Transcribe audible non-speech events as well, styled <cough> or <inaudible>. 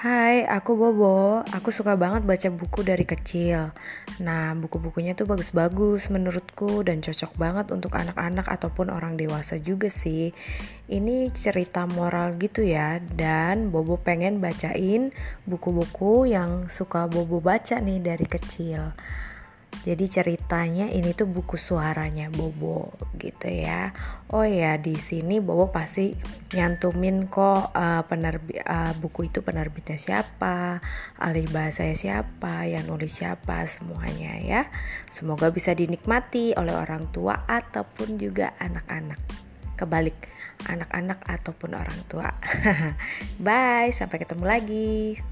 Hai, aku Bobo. Aku suka banget baca buku dari kecil. Nah, buku-bukunya tuh bagus-bagus menurutku dan cocok banget untuk anak-anak ataupun orang dewasa juga sih. Ini cerita moral gitu ya, dan Bobo pengen bacain buku-buku yang suka Bobo baca nih dari kecil. Jadi ceritanya ini tuh buku suaranya Bobo gitu ya. Oh ya di sini Bobo pasti nyantumin kok uh, penerbi uh, buku itu penerbitnya siapa, ahli bahasanya siapa, yang nulis siapa semuanya ya. Semoga bisa dinikmati oleh orang tua ataupun juga anak-anak. Kebalik anak-anak ataupun orang tua. <laughs> Bye, sampai ketemu lagi.